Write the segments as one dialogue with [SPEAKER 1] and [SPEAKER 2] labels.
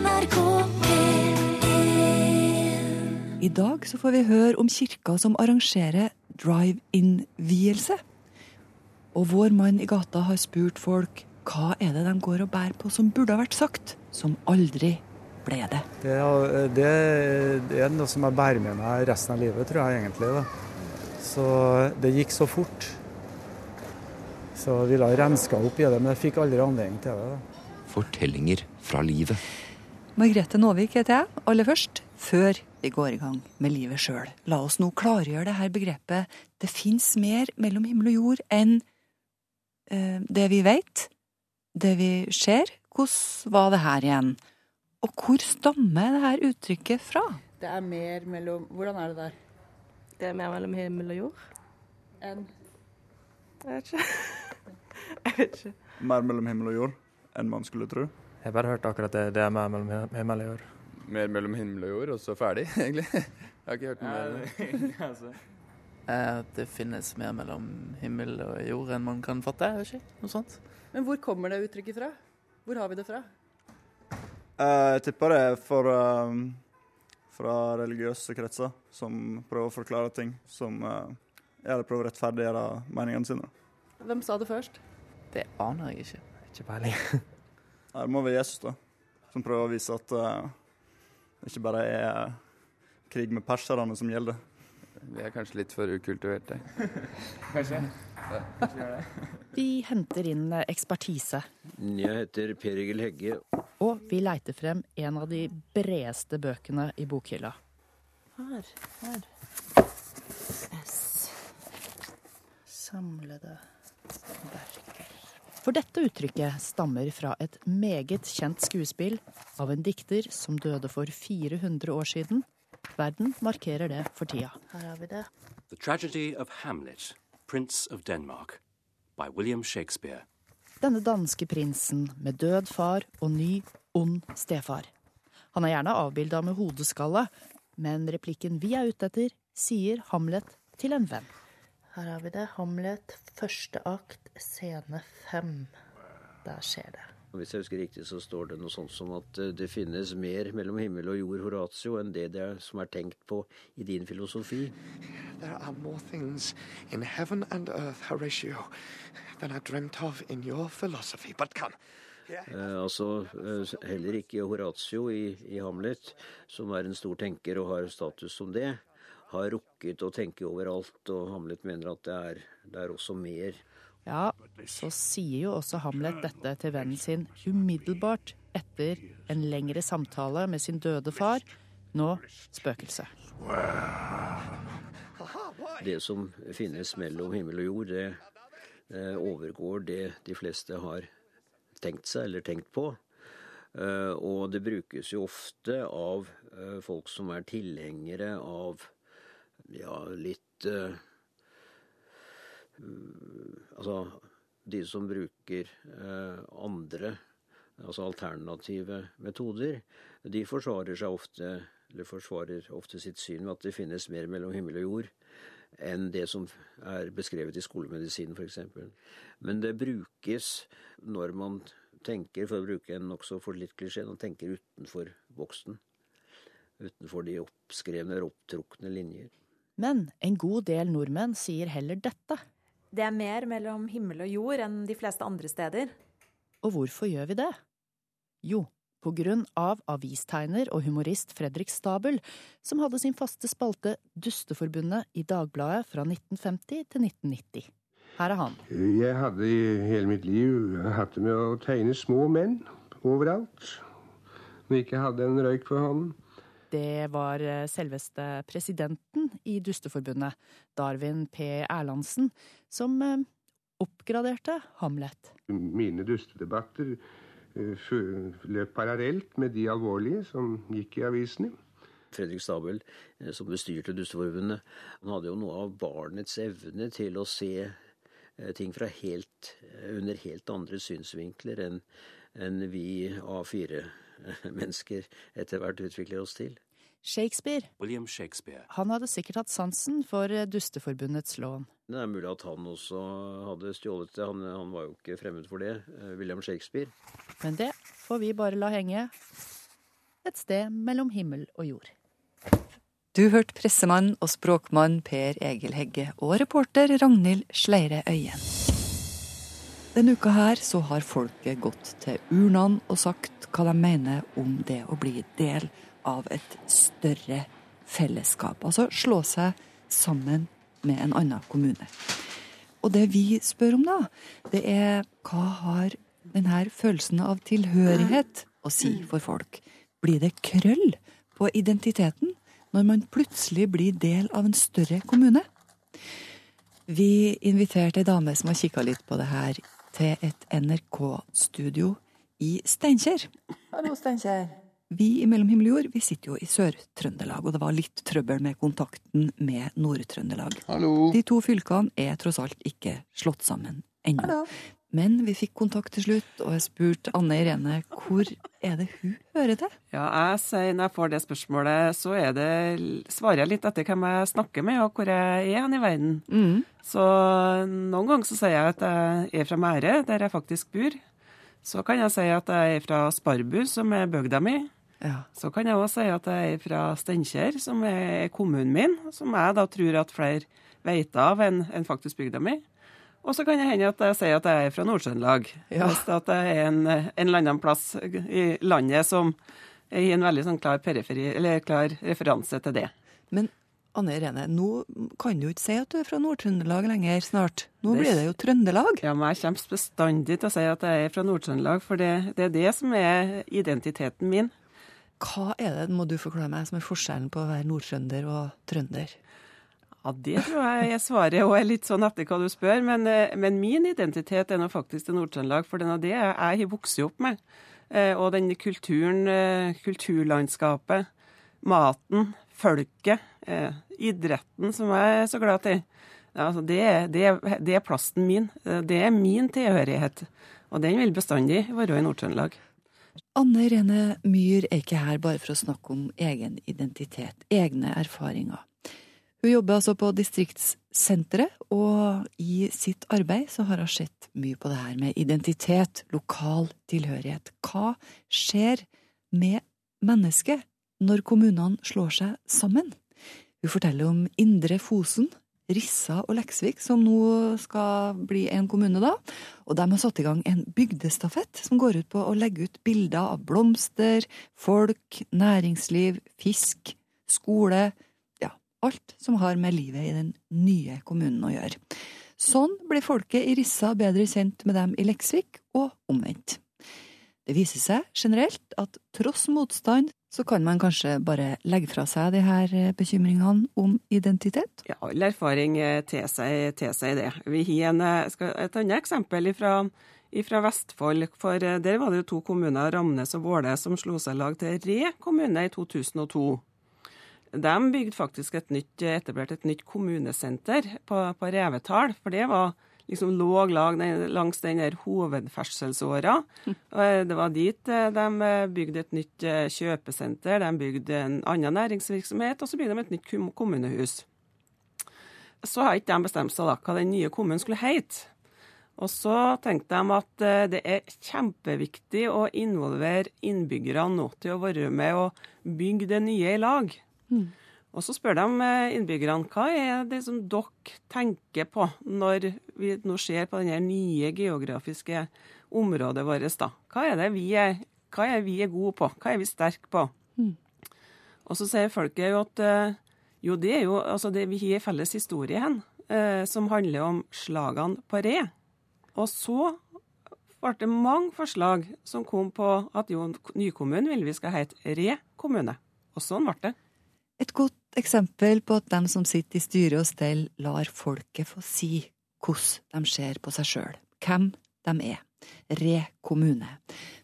[SPEAKER 1] NRK P1
[SPEAKER 2] I dag så får vi høre om kirka som arrangerer drive-in-vielse. Og vår mann i gata har spurt folk hva er det de går og bærer på som burde ha vært sagt, som aldri ble det.
[SPEAKER 3] Det, er- det, det er noe som jeg bærer med meg resten av livet, tror jeg egentlig. Da. Så det gikk så fort. Så jeg ville ha renska opp i det, men jeg fikk aldri anledning til det. Da.
[SPEAKER 4] Fortellinger fra livet.
[SPEAKER 2] Margrethe Nåvik heter jeg, aller først, før vi går i gang med livet sjøl. La oss nå klargjøre det her begrepet. Det fins mer mellom himmel og jord enn eh, det vi veit, det vi ser. Hvordan var det her igjen? Og hvor stammer det her uttrykket fra?
[SPEAKER 5] Det er mer mellom Hvordan er det der?
[SPEAKER 6] Det er mer mellom himmel og jord.
[SPEAKER 5] Enn?
[SPEAKER 6] Jeg vet ikke. Jeg vet ikke.
[SPEAKER 7] Mer mellom himmel og jord enn man skulle tro.
[SPEAKER 8] Jeg bare hørte akkurat det. Det er mer mellom himmel og jord.
[SPEAKER 9] Mer mellom himmel og jord, og så ferdig, egentlig. Jeg har ikke hørt noe mer.
[SPEAKER 10] At det finnes mer mellom himmel og jord enn man kan fatte. ikke, noe sånt.
[SPEAKER 5] Men hvor kommer det uttrykket fra? Hvor har vi det fra?
[SPEAKER 7] Uh, Jeg tipper det er for, uh, fra religiøse kretser som prøver å forklare ting som uh, eller prøver å rettferdiggjøre meningene sine.
[SPEAKER 5] Hvem sa det først?
[SPEAKER 10] Det aner jeg ikke.
[SPEAKER 8] Ikke peiling.
[SPEAKER 7] Her må være Jesus, da, som prøver å vise at eh, det ikke bare er krig med perserne som gjelder.
[SPEAKER 9] Vi er kanskje litt for ukultiverte.
[SPEAKER 11] Vi henter inn ekspertise,
[SPEAKER 12] Jeg heter Per Egil Hegge.
[SPEAKER 11] og vi leiter frem en av de bredeste bøkene i bokhylla.
[SPEAKER 5] Her. Her.
[SPEAKER 11] S. Samlede verker. For dette uttrykket stammer fra et meget kjent skuespill av en dikter som døde for 400 år siden. Verden markerer det for tida.
[SPEAKER 5] Her har vi det.
[SPEAKER 13] The Tragedy of Hamlet, Prince of Denmark, by William Shakespeare.
[SPEAKER 11] Denne danske prinsen med død far og ny, ond stefar. Han er gjerne avbilda med hodeskalle, men replikken vi er ute etter, sier Hamlet til en venn.
[SPEAKER 5] Her har vi det. Hamlet, første akt, scene fem. Der skjer det.
[SPEAKER 12] Hvis jeg husker riktig, så står det noe sånt som at eh, det finnes mer mellom himmel og jord, Horatio, enn det det er, som er tenkt på i din filosofi.
[SPEAKER 14] There are more things in heaven and earth, Horatio, than I dreamt of in your philosophy. But come.
[SPEAKER 12] Eh, altså eh, heller ikke Horatio i, i Hamlet, som er en stor tenker og har status som det, har rukket å tenke overalt, og Hamlet mener at det er, det er også mer.
[SPEAKER 11] Ja, så sier jo også Hamlet dette til vennen sin umiddelbart etter en lengre samtale med sin døde far. Nå spøkelse.
[SPEAKER 12] Det som finnes mellom himmel og jord, det eh, overgår det de fleste har tenkt seg eller tenkt på. Eh, og det brukes jo ofte av eh, folk som er tilhengere av ja, litt Altså de som bruker eh, andre, altså alternative metoder, de forsvarer seg ofte eller forsvarer ofte sitt syn med at det finnes mer mellom himmel og jord enn det som er beskrevet i skolemedisinen f.eks. Men det brukes når man tenker, for å bruke en nokså for litt klisjé, man tenker utenfor boksen. Utenfor de oppskrevne eller opptrukne linjer.
[SPEAKER 11] Men en god del nordmenn sier heller dette.
[SPEAKER 15] Det er mer mellom himmel og jord enn de fleste andre steder.
[SPEAKER 11] Og hvorfor gjør vi det? Jo, på grunn av avistegner og humorist Fredrik Stabel, som hadde sin faste spalte Dusteforbundet i Dagbladet fra 1950 til 1990. Her er han.
[SPEAKER 16] Jeg hadde i hele mitt liv hatt det med å tegne små menn overalt. Når jeg ikke hadde en røyk for hånden.
[SPEAKER 11] Det var eh, selveste presidenten i Dusteforbundet, Darwin P. Erlandsen, som eh, oppgraderte Hamlet.
[SPEAKER 16] Mine dustedebatter eh, løp parallelt med de alvorlige som gikk i avisene.
[SPEAKER 12] Fredrik Stabel, som bestyrte Dusteforbundet, han hadde jo noe av barnets evne til å se ting fra helt, under helt andre synsvinkler enn enn vi A4-mennesker etter hvert utvikler oss til.
[SPEAKER 11] Shakespeare.
[SPEAKER 13] William Shakespeare.
[SPEAKER 11] Han hadde sikkert hatt sansen for eh, Dusteforbundets lån.
[SPEAKER 12] Det er mulig at han også hadde stjålet det. Han, han var jo ikke fremmed for det, eh, William Shakespeare.
[SPEAKER 11] Men det får vi bare la henge. et sted mellom himmel og jord.
[SPEAKER 2] Du hørte pressemann og språkmann Per Egil Hegge og reporter Ragnhild Sleire Øyen. Denne uka her så har folket gått til urnene og sagt hva de mener om det å bli del av et større fellesskap. Altså slå seg sammen med en annen kommune. Og det vi spør om da, det er hva har denne følelsen av tilhørighet å si for folk? Blir det krøll på identiteten når man plutselig blir del av en større kommune? Vi inviterte ei dame som har kikka litt på det her, til et NRK-studio i Steinkjer.
[SPEAKER 1] Hallo, Steinkjer.
[SPEAKER 2] Vi i Mellom himmel og jord vi sitter jo i Sør-Trøndelag, og det var litt trøbbel med kontakten med Nord-Trøndelag.
[SPEAKER 1] Hallo.
[SPEAKER 2] De to fylkene er tross alt ikke slått sammen ennå. Men vi fikk kontakt til slutt, og jeg spurte Anne Irene hvor er det hun hører til?
[SPEAKER 17] Ja, jeg sier Når jeg får det spørsmålet, så er det, svarer jeg litt etter hvem jeg snakker med, og hvor jeg er hen i verden.
[SPEAKER 2] Mm.
[SPEAKER 17] Så noen ganger så sier jeg at jeg er fra Mære, der jeg faktisk bor. Så kan jeg si at jeg er fra Sparbu, som er bygda mi.
[SPEAKER 2] Ja.
[SPEAKER 17] Så kan jeg òg si at jeg er fra Steinkjer, som er kommunen min, som jeg da tror at flere vet av enn en faktisk bygda mi. Og så kan det hende at jeg sier at jeg er fra Nord-Trøndelag.
[SPEAKER 2] Ja.
[SPEAKER 17] Hvis at jeg er en, en eller annen plass i landet som er i en veldig sånn klar periferi, eller klar referanse til det.
[SPEAKER 2] Men Anne Irene, nå kan du ikke si at du er fra Nord-Trøndelag lenger snart. Nå
[SPEAKER 17] Det-
[SPEAKER 2] blir det jo Trøndelag.
[SPEAKER 17] Ja, men jeg kommer bestandig til å si at jeg er fra Nord-Trøndelag, for det, det er det som er identiteten min.
[SPEAKER 2] Hva er det, må du forklare meg, som er forskjellen på å være nordtrønder og trønder?
[SPEAKER 17] Ja, Det tror jeg jeg svarer og litt sånn etter hva du spør, men, eh, men min identitet er nå faktisk til Nord-Trøndelag, for den av det jeg har vokst opp med. Eh, Og den kulturen, eh, kulturlandskapet, maten, folket, idretten som jeg er så glad i. Altså det, det, det er plassen min. Det er min tilhørighet. Og den vil bestandig være i Nord-Trøndelag.
[SPEAKER 2] Anne Irene Myhr er ikke her bare for å snakke om egen identitet, egne erfaringer. Hun jobber altså på distriktssenteret, og i sitt arbeid så har hun sett mye på det her med identitet, lokal tilhørighet. Hva skjer med mennesket når kommunene slår seg sammen? Hun forteller om Indre Fosen, Rissa og Leksvik, som nå skal bli en kommune, da. Og de har satt i gang en bygdestafett som går ut på å legge ut bilder av blomster, folk, næringsliv, fisk, skole, alt som har med livet i den nye kommunen å gjøre. Sånn blir folket i Rissa bedre kjent med dem i Leksvik, og omvendt. Det viser seg generelt at tross motstand, så kan man kanskje bare legge fra seg de her eh, bekymringene om identitet.
[SPEAKER 17] Ja, all erfaring eh, tilsier tilsier det. Vi har en, eh, et annet eksempel fra Vestfold. for Der var det jo to kommuner, Ramnes og Våle, som slo seg lag til Re kommune i 2002. De bygde faktisk et nytt, etablerte et nytt kommunesenter på, på Revetal, for det var liksom lå lag langs den der hovedferdselsåra. Og, eh, Det var dit eh, de eh, bygde et nytt kjøpesenter, de bygde en annen næringsvirksomhet, og så bygde de et nytt kommunehus. Så har ikke de bestemt seg da hva den nye kommunen skulle hete. Og så tenkte de at det er kjempeviktig å involvere innbyggerne nå til å være med og bygge det nye i lag. Og så spør de eh, innbyggerne hva er det som dere tenker på når vi nå ser på det nye geografiske området vårt. da? Hva er det vi er, hva er vi er gode på? Hva er vi sterke på? Og så sier folket jo at eh, jo, det er jo, altså det, vi har en felles historie hen, eh, som handler om slagene på Re. Og så ble det mange forslag som kom på at jo, nykommunen vil vi skal hete Re kommune. Og sånn ble det.
[SPEAKER 2] Et godt eksempel på at dem som sitter i styre og stell, lar folket få si hvordan de ser på seg sjøl, hvem de er. Re kommune.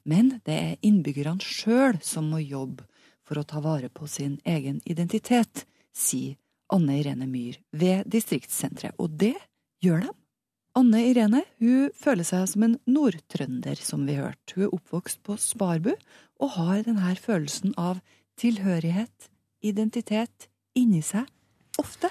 [SPEAKER 2] Men det er innbyggerne sjøl som må jobbe for å ta vare på sin egen identitet, sier Anne Irene Myhr ved distriktssenteret, og det gjør de. Anne Irene hun føler seg som en nordtrønder, som vi hørte. Hun er oppvokst på Sparbu og har denne følelsen av tilhørighet, identitet, inni seg ofte.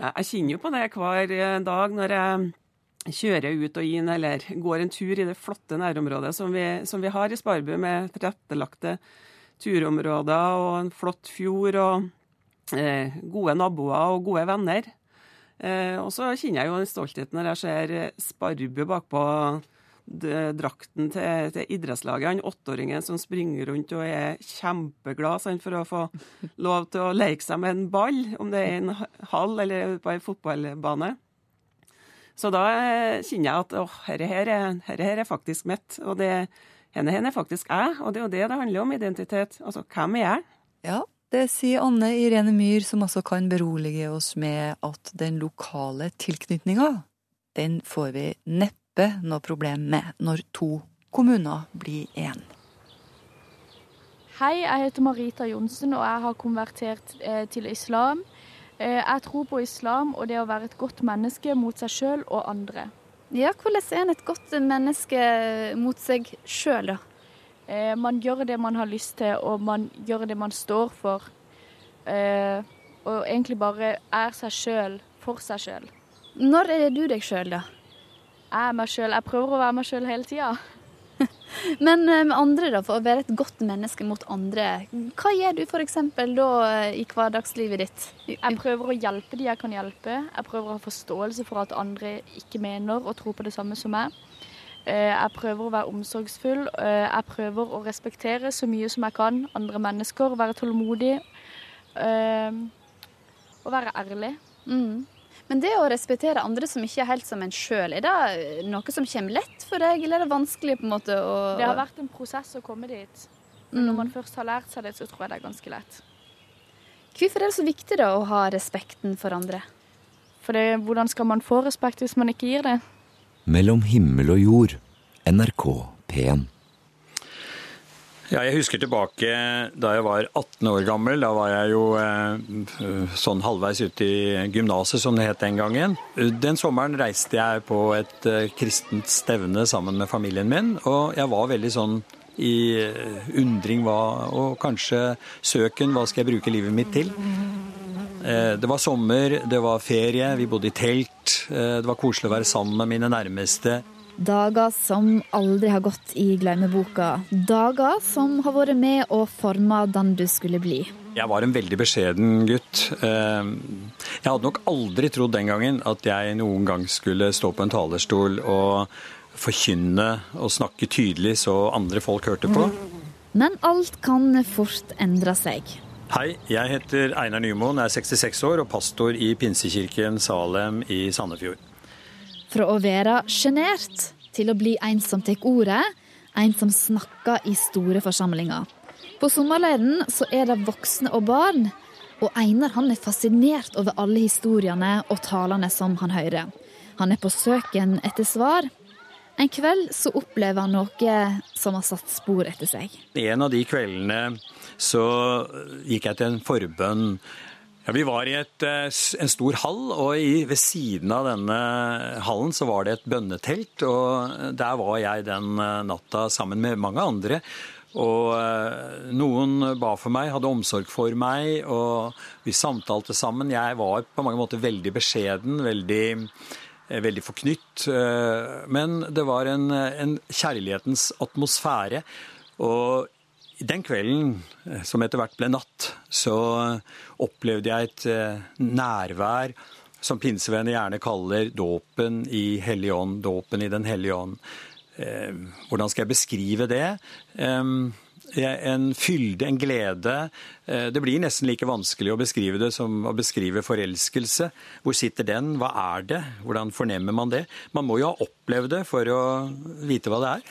[SPEAKER 17] Jeg kjenner jo på det hver eh, dag når jeg kjører ut og inn eller går en tur i det flotte nærområdet som vi, som vi har i Sparbu, med tilrettelagte turområder og en flott fjord og eh, gode naboer og gode venner. Eh, og så kjenner jeg jo en stolthet når jeg ser Sparbu bakpå drakten til, til idrettslaget. Han åtteåringen som springer rundt og er kjempeglad sant, for å få lov til å leke seg med en ball, om det er en hall eller på en fotballbane. Så da eh, kjenner jeg at åh, herre her, er, her er faktisk mitt. Og det, henne, henne er faktisk jeg. Og det er jo det det handler om, identitet. Altså, hvem er jeg?
[SPEAKER 2] Ja, det sier Anne Irene Myhr, som også kan berolige oss med at den lokale tilknytninga, den får vi neppe noe problem med når to kommuner blir én.
[SPEAKER 1] Hei, jeg heter Marita Johnsen, og jeg har konvertert eh, til islam. Eh, jeg tror på islam og det å være et godt menneske mot seg sjøl og andre.
[SPEAKER 18] Ja, Hvordan er en et godt menneske mot seg sjøl, da?
[SPEAKER 1] Eh, man gjør det man har lyst til, og man gjør det man står for. Eh, og egentlig bare er seg sjøl for seg sjøl.
[SPEAKER 18] Når er du deg sjøl, da?
[SPEAKER 1] Jeg er meg sjøl. Jeg prøver å være meg sjøl hele tida.
[SPEAKER 18] Men eh, med andre, da, for å være et godt menneske mot andre, hva gjør du f.eks. da eh, i hverdagslivet ditt?
[SPEAKER 1] Jeg prøver å hjelpe de jeg kan hjelpe. Jeg prøver å ha forståelse for at andre ikke mener og tror på det samme som meg. Eh, jeg prøver å være omsorgsfull. Jeg prøver å respektere så mye som jeg kan andre mennesker. Være tålmodig. Og være ærlig.
[SPEAKER 18] Mm. Men det å respektere andre som ikke er helt som en sjøl, er det noe som kommer lett for deg, eller er det vanskelig på en måte å
[SPEAKER 1] Det har vært en prosess å komme dit. Men når man først har lært seg det, så tror jeg det er ganske lett.
[SPEAKER 18] Hvorfor er det så viktig da å ha respekten for andre?
[SPEAKER 1] For det, hvordan skal man få respekt hvis man ikke gir det?
[SPEAKER 4] Mellom himmel og jord. NRK P1.
[SPEAKER 19] Ja, jeg husker tilbake da jeg var 18 år gammel. Da var jeg jo eh, sånn halvveis ute i gymnaset, som det het den gangen. Den sommeren reiste jeg på et eh, kristent stevne sammen med familien min, og jeg var veldig sånn i eh, undring hva, og kanskje søken hva skal jeg bruke livet mitt til. Det var sommer, det var ferie, vi bodde i telt. Det var koselig å være sammen med mine nærmeste.
[SPEAKER 18] Dager som aldri har gått i glemmeboka. Dager som har vært med og forma den du skulle bli.
[SPEAKER 19] Jeg var en veldig beskjeden gutt. Jeg hadde nok aldri trodd den gangen at jeg noen gang skulle stå på en talerstol og forkynne og snakke tydelig så andre folk hørte på.
[SPEAKER 18] Men alt kan fort endre seg.
[SPEAKER 19] Hei, jeg heter Einar Nymoen, er 66 år og pastor i Pinsekirken Salem i Sandefjord.
[SPEAKER 18] Fra å være sjenert til å bli en som tar ordet, en som snakker i store forsamlinger. På sommerleiren så er det voksne og barn, og Einar han er fascinert over alle historiene og talene som han hører. Han er på søken etter svar. En kveld så opplever han noe som har satt spor etter seg.
[SPEAKER 19] En av de kveldene så gikk jeg til en forbønn ja, Vi var i et, en stor hall, og i, ved siden av denne hallen så var det et bønnetelt. og Der var jeg den natta sammen med mange andre. Og noen ba for meg, hadde omsorg for meg, og vi samtalte sammen. Jeg var på mange måter veldig beskjeden, veldig, veldig forknytt. Men det var en, en kjærlighetens atmosfære. Og den kvelden, som etter hvert ble natt, så opplevde jeg et nærvær som pinsevenner gjerne kaller dåpen i Hellig ånd, dåpen i Den hellige ånd. Hvordan skal jeg beskrive det? En fylde, en glede. Det blir nesten like vanskelig å beskrive det som å beskrive forelskelse. Hvor sitter den? Hva er det? Hvordan fornemmer man det? Man må jo ha opplevd det for å vite hva det er.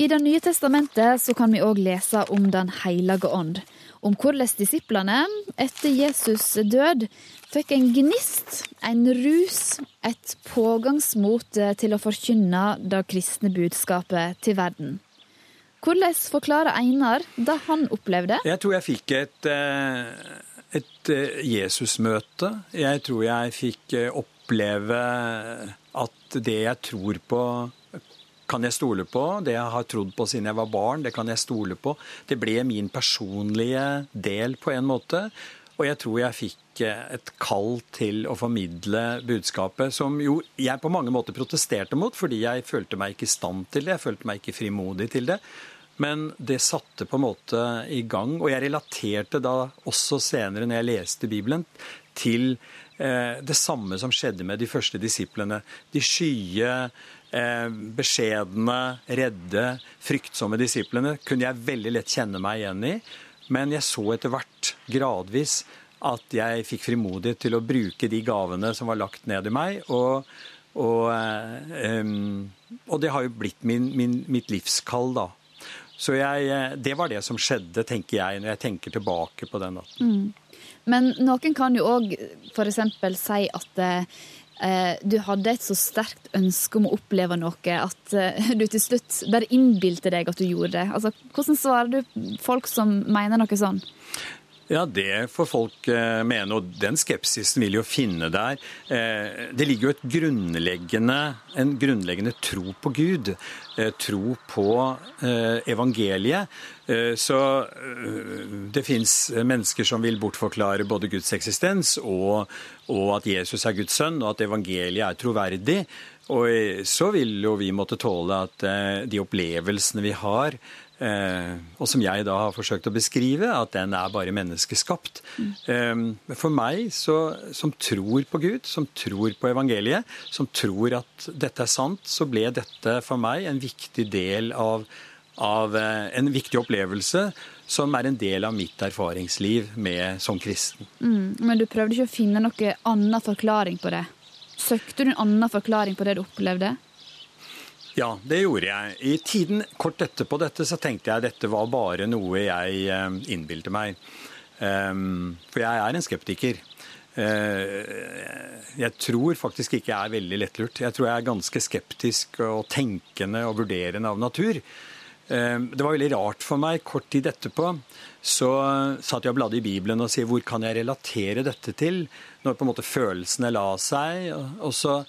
[SPEAKER 18] I Det nye testamentet så kan vi òg lese om Den hellige ånd. Om hvordan disiplene etter Jesus død fikk en gnist, en rus, et pågangsmot til å forkynne det kristne budskapet til verden. Hvordan forklarer Einar det han opplevde?
[SPEAKER 19] Jeg tror jeg fikk et, et Jesusmøte. Jeg tror jeg fikk oppleve at det jeg tror på kan jeg stole på. Det jeg har trodd på siden jeg var barn, det kan jeg stole på. Det ble min personlige del på en måte. Og jeg tror jeg fikk et kall til å formidle budskapet, som jo jeg på mange måter protesterte mot, fordi jeg følte meg ikke i stand til det. Jeg følte meg ikke frimodig til det. Men det satte på en måte i gang. Og jeg relaterte da også senere, når jeg leste Bibelen, til eh, det samme som skjedde med de første disiplene. De skye, eh, beskjedne, redde, fryktsomme disiplene kunne jeg veldig lett kjenne meg igjen i. Men jeg så etter hvert, gradvis, at jeg fikk frimodighet til å bruke de gavene som var lagt ned i meg. Og, og, um, og det har jo blitt min, min, mitt livskall, da. Så jeg, eh, det var det som skjedde, tenker jeg, når jeg tenker tilbake på den natten.
[SPEAKER 18] Mm. Men noen kan jo òg f.eks. si at eh, du hadde et så sterkt ønske om å oppleve noe at eh, du til slutt bare innbilte deg at du gjorde det. Altså, hvordan svarer du folk som mener noe sånn?
[SPEAKER 19] Ja, det får folk eh, mene, og den skepsisen vil jo finne der. Eh, det ligger jo et grunnleggende, en grunnleggende tro på Gud. Eh, tro på evangeliet. Så det fins mennesker som vil bortforklare både Guds eksistens og, og at Jesus er Guds sønn, og at evangeliet er troverdig. Og så vil jo vi måtte tåle at de opplevelsene vi har, Eh, og som jeg da har forsøkt å beskrive, at den er bare menneskeskapt. Mm. For meg så, som tror på Gud, som tror på evangeliet, som tror at dette er sant, så ble dette for meg en viktig del av, av eh, en viktig opplevelse som er en del av mitt erfaringsliv med, som kristen.
[SPEAKER 18] Mm. Men du prøvde ikke å finne noen annen forklaring på det? Søkte du en annen forklaring på det du opplevde?
[SPEAKER 19] Ja, det gjorde jeg. I tiden kort etterpå dette så tenkte jeg at dette var bare noe jeg eh, innbilte meg. Ehm, for jeg er en skeptiker. Eh, jeg tror faktisk ikke jeg er veldig lettlurt. Jeg tror jeg er ganske skeptisk og tenkende og vurderende av natur. Ehm, det var veldig rart for meg. Kort tid etterpå så satt jeg og bladde i Bibelen og sier hvor kan jeg relatere dette til? Når på en måte følelsene la seg. Og så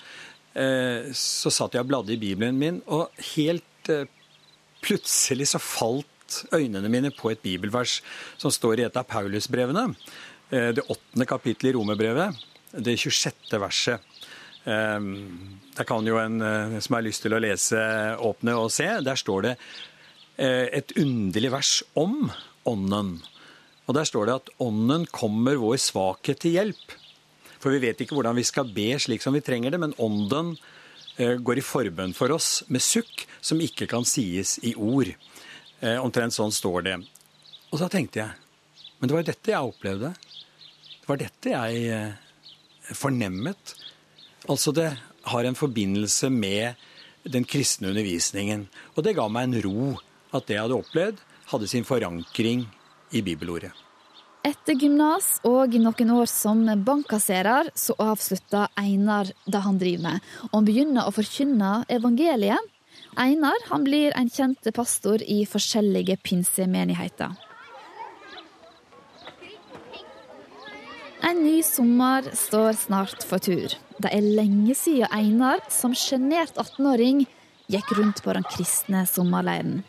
[SPEAKER 19] så satt jeg og bladde i Bibelen min, og helt eh, plutselig så falt øynene mine på et bibelvers som står i et av Paulusbrevene. Eh, det åttende kapittelet i Romerbrevet, det 26. verset. Der kan jo en som har lyst til å lese, åpne og se. Der står det et underlig vers om Ånden. Og der står det at Ånden kommer vår svakhet til hjelp. For vi vet ikke hvordan vi skal be slik som vi trenger det, men ånden eh, går i forbønn for oss med sukk som ikke kan sies i ord. Eh, omtrent sånn står det. Og så tenkte jeg men det var dette jeg opplevde. Det var dette jeg eh, fornemmet. Altså det har en forbindelse med den kristne undervisningen. Og det ga meg en ro at det jeg hadde opplevd, hadde sin forankring i bibelordet.
[SPEAKER 18] Etter gymnas og noen år som bankkasserer, så avslutta Einar det han driver med, og han begynner å forkynne evangeliet. Einar han blir en kjent pastor i forskjellige pinsemenigheter. En ny sommer står snart for tur. Det er lenge siden Einar, som sjenert 18-åring, gikk rundt på den kristne sommerleiren.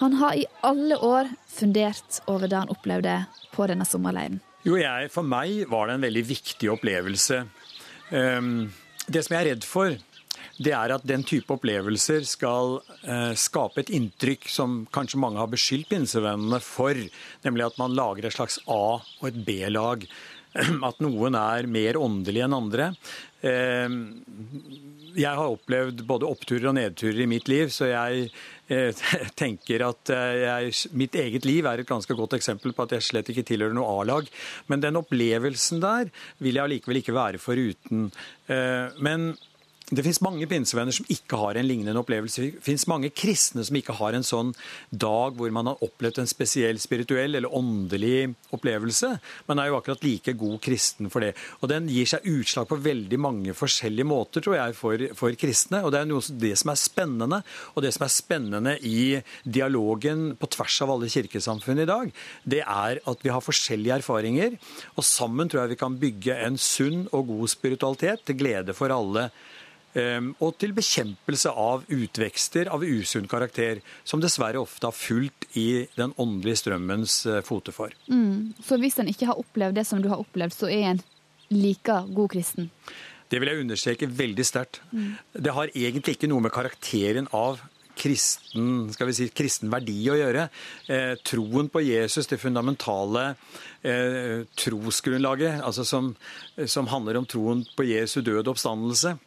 [SPEAKER 18] Han har i alle år fundert over det han opplevde på denne sommerleiren.
[SPEAKER 19] Jo, jeg, For meg var det en veldig viktig opplevelse. Um, det som jeg er redd for, det er at den type opplevelser skal uh, skape et inntrykk som kanskje mange har beskyldt pinsevennene for, nemlig at man lager et slags A- og et B-lag. At noen er mer åndelige enn andre. Uh, jeg har opplevd både oppturer og nedturer i mitt liv, så jeg eh, tenker at eh, jeg, mitt eget liv er et ganske godt eksempel på at jeg slett ikke tilhører noe A-lag. Men den opplevelsen der vil jeg allikevel ikke være foruten. Eh, men det fins mange pinsevenner som ikke har en lignende opplevelse. Det fins mange kristne som ikke har en sånn dag hvor man har opplevd en spesiell spirituell eller åndelig opplevelse. Man er jo akkurat like god kristen for det. Og den gir seg utslag på veldig mange forskjellige måter, tror jeg, for, for kristne. Og det er noe, det som er spennende. Og det som er spennende i dialogen på tvers av alle kirkesamfunn i dag, det er at vi har forskjellige erfaringer. Og sammen tror jeg vi kan bygge en sunn og god spiritualitet til glede for alle. Ehm, og til bekjempelse av utvekster av usunn karakter, som dessverre ofte har fulgt i den åndelige strømmens fote for.
[SPEAKER 18] Mm. Så hvis en ikke har opplevd det som du har opplevd, så er en like god kristen?
[SPEAKER 19] Det vil jeg understreke veldig sterkt. Mm. Det har egentlig ikke noe med karakteren av kristen, skal vi si, kristen verdi å gjøre. Eh, troen på Jesus, det fundamentale eh, trosgrunnlaget, altså som, som handler om troen på Jesu død og oppstandelse,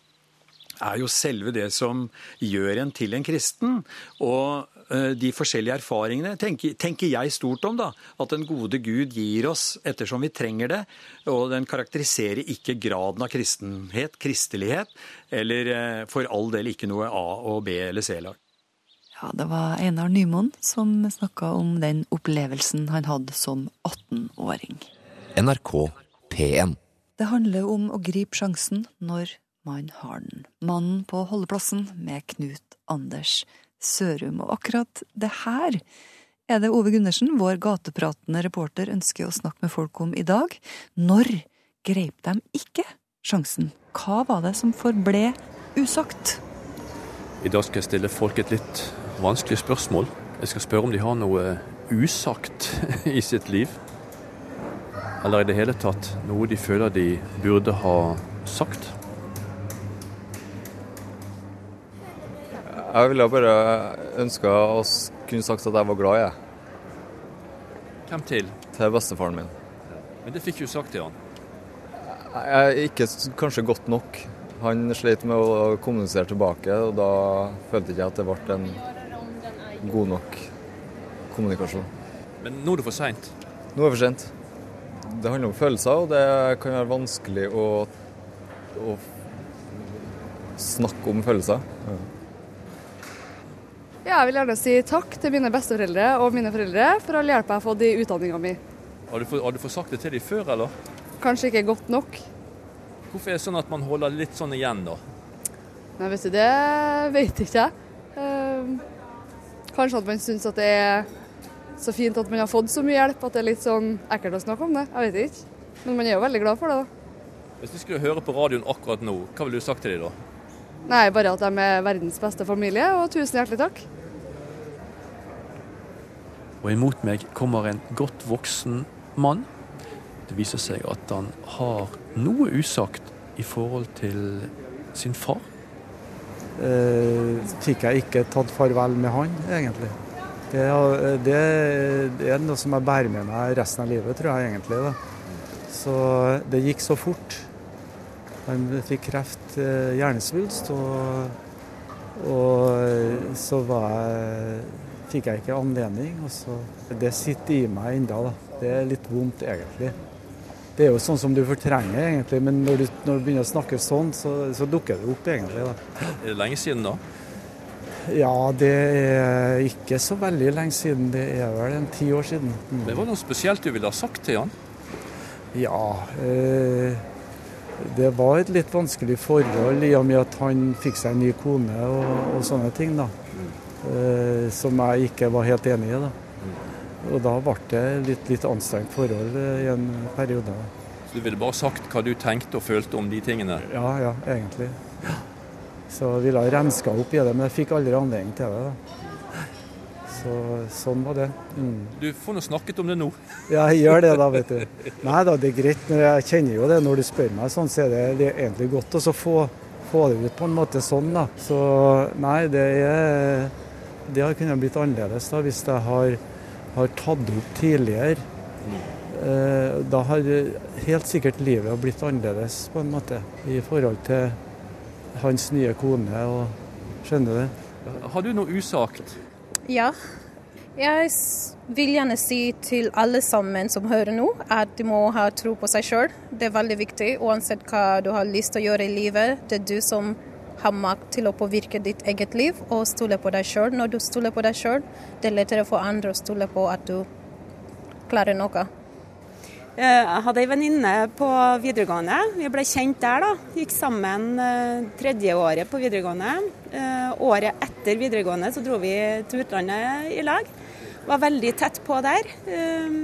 [SPEAKER 19] er jo selve det som gjør en til en kristen. Og Eh, de forskjellige erfaringene tenker, tenker, jeg stort om. da, At den gode Gud gir oss ettersom vi trenger det. Og den karakteriserer ikke graden av kristenhet, kristelighet, eller eh, for all del ikke noe A- og B- eller C-lag.
[SPEAKER 2] Ja, det var Einar Nymoen som snakka om den opplevelsen han hadde som 18-åring.
[SPEAKER 4] NRK P1.
[SPEAKER 2] Det handler om å gripe sjansen når man har den. Mannen på holdeplassen med Knut Anders Sørum. Og akkurat det her er det Ove Gundersen, vår gatepratende reporter, ønsker å snakke med folk om i dag. Når greip de ikke sjansen? Hva var det som forble usagt?
[SPEAKER 20] I dag skal jeg stille folk et litt vanskelig spørsmål. Jeg skal spørre om de har noe usagt i sitt liv. Eller i det hele tatt noe de føler de burde ha sagt.
[SPEAKER 21] Jeg ville bare ønska å kunne sagt at jeg var glad i deg.
[SPEAKER 20] Hvem til?
[SPEAKER 21] Til bestefaren min.
[SPEAKER 20] Men det fikk du sagt til han.
[SPEAKER 21] Jeg er ikke kanskje godt nok. Han slet med å kommunisere tilbake, og da følte ikke jeg at det ble en god nok kommunikasjon.
[SPEAKER 20] Men nå er det for seint.
[SPEAKER 21] Nå er det for sent. Det handler om følelser, og det kan være vanskelig å, å snakke om følelser. Ja.
[SPEAKER 22] Ja, jeg vil gjerne si takk til mine besteforeldre og mine foreldre for all hjelp jeg har fått i utdanninga mi.
[SPEAKER 20] Har du, har du fått sagt det til dem før, eller?
[SPEAKER 22] Kanskje ikke godt nok.
[SPEAKER 20] Hvorfor er det sånn at man holder litt sånn igjen, da?
[SPEAKER 22] Nei, vet du, det vet ikke jeg. Uh, kanskje at man syns at det er så fint at man har fått så mye hjelp at det er litt sånn ekkelt å snakke om det. Jeg vet ikke. Men man er jo veldig glad for det, da.
[SPEAKER 20] Hvis du skulle høre på radioen akkurat nå, hva ville du sagt til dem da?
[SPEAKER 22] Nei, bare at de er verdens beste familie, og tusen hjertelig takk.
[SPEAKER 20] Og imot meg kommer en godt voksen mann. Det viser seg at han har noe usagt i forhold til sin far.
[SPEAKER 3] Eh, fikk jeg ikke tatt farvel med han, egentlig. Det, det, det, er noe som jeg bærer med meg resten av livet, tror jeg egentlig. Da. Så det gikk så fort. Han fikk kreft, eh, hjernesvulst, og, og så var jeg fikk jeg ikke anledning. og så, Det sitter i meg ennå. Det er litt vondt, egentlig. Det er jo sånn som du fortrenger, egentlig, men når du, når du begynner å snakke sånn, så, så, dukker det opp, egentlig. Da.
[SPEAKER 20] Er det lenge siden, da?
[SPEAKER 3] Ja, det er ikke så veldig lenge siden. Det er vel en ti år siden.
[SPEAKER 20] Mm. Det Var noe spesielt du ville ha sagt til han?
[SPEAKER 3] Ja, eh, det var et litt vanskelig forhold i og med at han fikk seg en ny kone og, og sånne ting. da. Eh, som jeg ikke var helt enig i. Da. Og da ble det litt, litt anstrengt forhold i en periode.
[SPEAKER 20] Så du ville bare sagt hva du tenkte og følte om de tingene?
[SPEAKER 3] Ja, ja, egentlig. Så jeg renska opp i det, men jeg fikk aldri anledning til det. da. Så sånn var det. Mm.
[SPEAKER 20] Du får nå snakket om det nå.
[SPEAKER 3] Ja, jeg gjør det da, vet du. Nei da, det er greit. Men jeg kjenner jo det når du spør meg sånn, så er det er egentlig godt å få, få det ut på en måte sånn, da. Så nei, det er det har kunnet blitt annerledes da, hvis jeg har, har tatt det opp tidligere. Eh, da har helt sikkert livet blitt annerledes på en måte i forhold til hans nye kone. og Skjønner du?
[SPEAKER 20] Har du noe usagt?
[SPEAKER 23] Ja. Jeg vil gjerne si til alle sammen som hører nå, at de må ha tro på seg sjøl. Det er veldig viktig. Uansett hva du har lyst til å gjøre i livet. Det er du som har makt til å påvirke ditt eget liv og stole på deg sjøl. Når du stoler på deg sjøl, det er lettere for andre å stole på at du klarer noe.
[SPEAKER 17] Jeg hadde ei venninne på videregående. Vi ble kjent der, da. Gikk sammen eh, tredje året på videregående. Eh, året etter videregående så dro vi til utlandet i lag. Var veldig tett på der. Eh,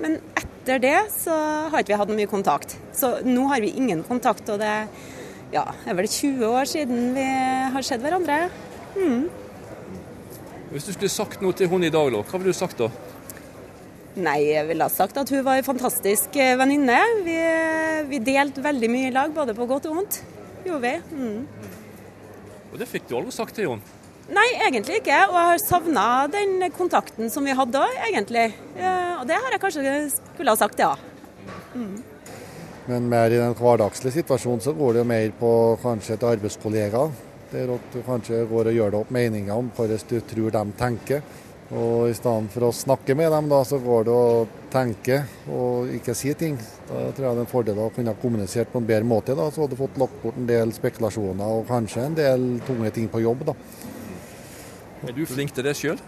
[SPEAKER 17] men etter det så har ikke vi hatt mye kontakt. Så nå har vi ingen kontakt. og det ja, er vel 20 år siden vi har sett hverandre. Mm.
[SPEAKER 20] Hvis du skulle sagt noe til hun i dag, hva ville du sagt da?
[SPEAKER 17] Nei, jeg ville ha sagt at hun var en fantastisk eh, venninne. Vi, vi, delte veldig mye i lag, både på godt og vondt. Gjorde vi. Mm.
[SPEAKER 20] Og det fikk du aldri sagt til Jon?
[SPEAKER 17] Nei, egentlig ikke. Og jeg har savna den kontakten som vi hadde òg, egentlig. Eh, og det har jeg kanskje skulle ha sagt, ja. Mm.
[SPEAKER 24] Men mer i den hverdagslige situasjonen så går det mer på kanskje til arbeidskollegaer. Der at du kanskje går og gjør deg opp meninger om hvordan du tror de tenker. Og i stedet for å snakke med dem, da, så går det å tenke og ikke si ting. Da tror jeg det er en fordel å kunne kommunisert på en bedre måte. da, Så hadde du fått lagt bort en del spekulasjoner og kanskje en del tunge ting på jobb. da.
[SPEAKER 20] Er du flink til det sjøl?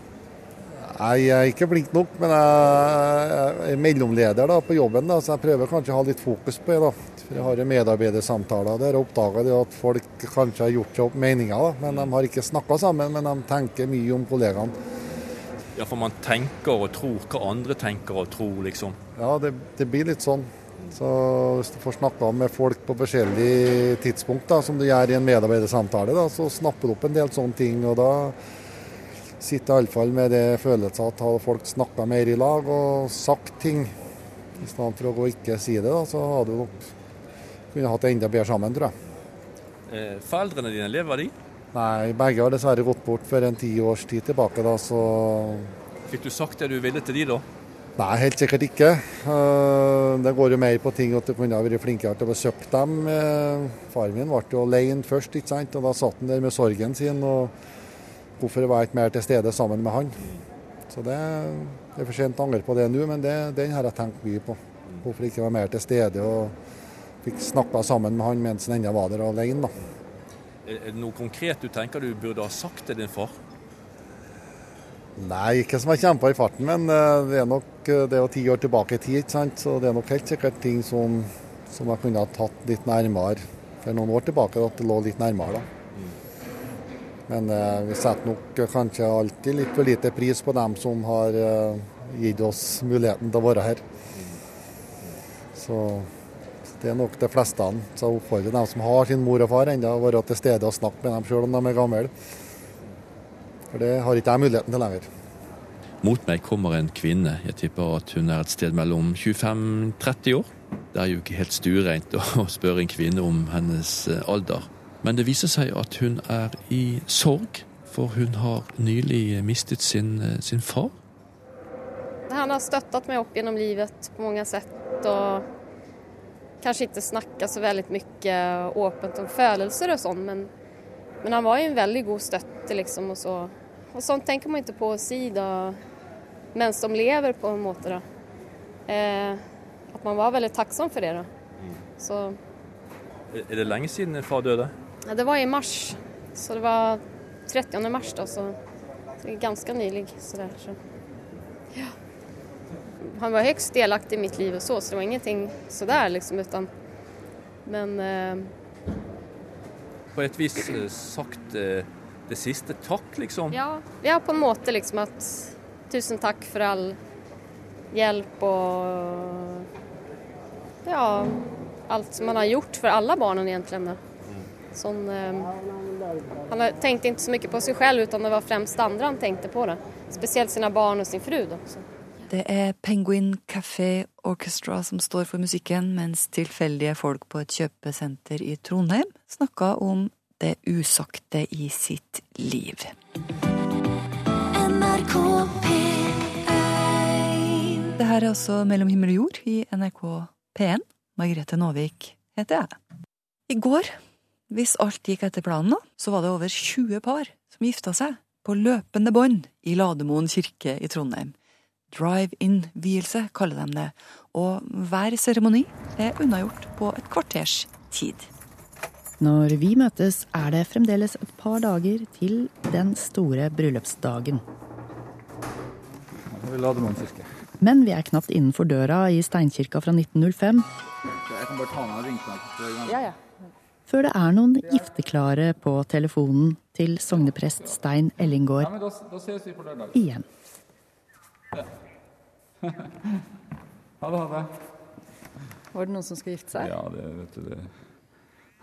[SPEAKER 24] Nei, jeg er ikke flink nok, men jeg er mellomleder da, på jobben, da, så jeg prøver kanskje å ha litt fokus på det. da. For Jeg har medarbeidersamtaler der jeg oppdager at folk kanskje har gjort seg opp meninger, da, men de har ikke snakka sammen, men de tenker mye om kollegaene.
[SPEAKER 20] Ja, for man tenker og tror hva andre tenker og tror, liksom.
[SPEAKER 24] Ja, det, det blir litt sånn. Så hvis du får snakka med folk på forskjellige tidspunkt, da, som du gjør i en medarbeidersamtale, da, så snapper du opp en del sånne ting. og da sitter iallfall med det følelsen at hadde folk snakka mer i lag og sagt ting, i stedet for å gå og ikke si det, da, så hadde du nok kunne hatt det enda bedre sammen, tror jeg.
[SPEAKER 20] Eh, foreldrene dine, lever de?
[SPEAKER 24] Nei, begge har dessverre gått bort for en ti års tid tilbake, da, så
[SPEAKER 20] Fikk du sagt det du ville til de da?
[SPEAKER 24] Nei, helt sikkert ikke. Eh, Det går jo mer på ting at du kunne ha vært flinkere til å besøke dem. Eh, Faren min ble jo alene først, ikke sant? og da satt han der med sorgen sin. og Hvorfor var jeg ikke mer til stede sammen med han? Så det, det er for sent å angre på det nå, men det, den har jeg tenkt mye på. Hvorfor ikke være mer til stede og fikk snakka sammen med han mens han ennå var der alene. da.
[SPEAKER 20] Er det noe konkret du tenker du burde ha sagt til din far?
[SPEAKER 24] Nei, ikke som jeg kjempa i farten, men eh, det er nok eh, det er jo ti år tilbake i tid, ikke sant? så det er nok helt sikkert ting som, som jeg kunne ha tatt litt nærmere for noen år tilbake, at det lå litt nærmere. da. Men eh, vi setter nok eh, kanskje alltid litt for lite pris på dem som har eh, gitt oss muligheten til å være her. Så det er nok de fleste. Så jeg oppfordrer dem som har sin mor og far ennå, å være til stede og snakke med dem selv om de er gamle. For det har ikke jeg muligheten til lenger.
[SPEAKER 20] Mot meg kommer en kvinne. Jeg tipper at hun er et sted mellom 25-30 år. Det er jo ikke helt stuereint å spørre en kvinne om hennes eh, alder. Men det viser seg at hun er i sorg, for hun har nylig mistet sin, eh, sin far.
[SPEAKER 25] Han har støttet meg opp gjennom livet på mange sett. och kanske inte snackat så väldigt mycket öppet om födelser och sånt men, men han var ju en väldigt god stötte liksom och så. Och sånt tänker man inte på å si da, mens de lever på en måte da. Eh, at man var veldig takksom for det da. Så,
[SPEAKER 20] Er det lenge siden far døde?
[SPEAKER 25] ja, det var i mars, så det var 30 mars da, så, så det är ganska nylig. Så. Ja. Han var högst delaktig i mitt liv och så, så det var ingenting sådär liksom utan men eh,
[SPEAKER 20] På et vis eh, sagt eh, det siste takk, liksom?
[SPEAKER 25] ja, ja, på en måte liksom at tusen takk for all hjelp og ja, alt som han har gjort for alle barnen egentlig. Då. Sån, eh, han har- ikke inte så mye på seg selv, utan det var fremst andre han tenkte på. det. Speciellt sine barn og sin fru. Då.
[SPEAKER 2] Det er Penguin Café Orchestra som står for musikken, mens tilfeldige folk på et kjøpesenter i Trondheim snakka om det usagte i sitt liv. Det her er altså Mellom himmel og jord i NRK P1. Margrethe Nåvik heter jeg. I går, hvis alt gikk etter planen, så var det over 20 par som gifta seg på løpende bånd i Lademoen kirke i Trondheim. Drive-in-vielse kaller de det, og hver seremoni er unnagjort på et kvarters tid.
[SPEAKER 11] Når vi møtes, er det fremdeles et par dager til den store bryllupsdagen. Men vi er knapt innenfor døra i steinkirka fra 1905
[SPEAKER 3] Jeg kan bare ta med ringknappen.
[SPEAKER 25] Ja, ja.
[SPEAKER 11] før det er noen gifteklare på telefonen til sogneprest Stein
[SPEAKER 3] Ja,
[SPEAKER 11] Ellingård
[SPEAKER 3] men da, da ses vi på
[SPEAKER 11] igjen.
[SPEAKER 3] Ha det, ha det.
[SPEAKER 26] Var det noen som skulle gifte seg?
[SPEAKER 3] Ja, det vet du det.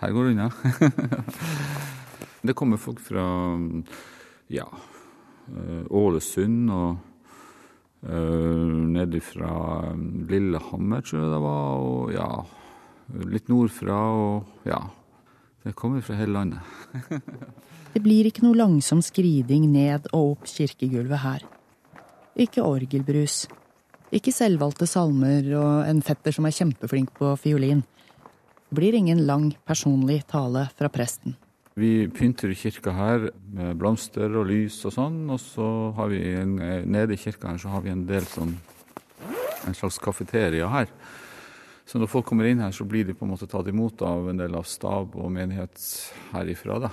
[SPEAKER 3] Her går det unna. det kommer folk fra ja, eh, Ålesund og uh, nede fra Lillehammer, tror jeg det var, og ja, litt nordfra og ja.
[SPEAKER 27] Det kommer fra hele landet.
[SPEAKER 11] Det blir ikke noe langsom skriding ned og opp kirkegulvet her. Ikke orgelbrus. Ikke selvvalgte salmer og en fetter som er kjempeflink på fiolin. Det blir ingen lang, personlig tale fra presten.
[SPEAKER 27] Vi pynter kirka her med blomster og lys og sånn, og så har vi en, nede i kirka her så har vi en del sånn en slags kafeteria her. Så når folk kommer inn her, så blir de på en måte tatt imot av en del av stab og menighet herifra. da.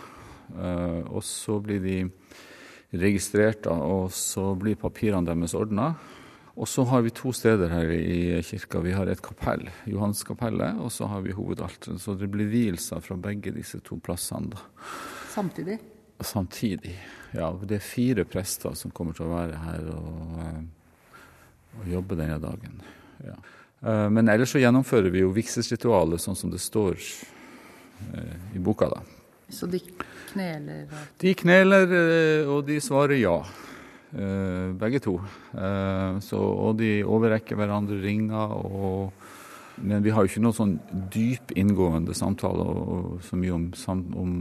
[SPEAKER 27] Uh, og så blir de registrert, og så blir papirene deres ordna. Og så har vi to steder her i kirka. Vi har et kapell, Johanskapellet, og så har vi hovedalteret. Så det blir vielser fra begge disse to plassene. da.
[SPEAKER 11] Samtidig?
[SPEAKER 27] Samtidig, ja. Det er fire prester som kommer til å være her og, eh, og jobbe denne dagen. Ja. Eh, men ellers så gjennomfører vi jo vigselsritualet sånn som det står i boka, da.
[SPEAKER 11] Så de kneler?
[SPEAKER 27] De kneler, og de svarer ja. Begge to. Så, og de overrekker hverandre ringer. Og, men vi har jo ikke noe sånn dyp, inngående samtale og, så mye om, om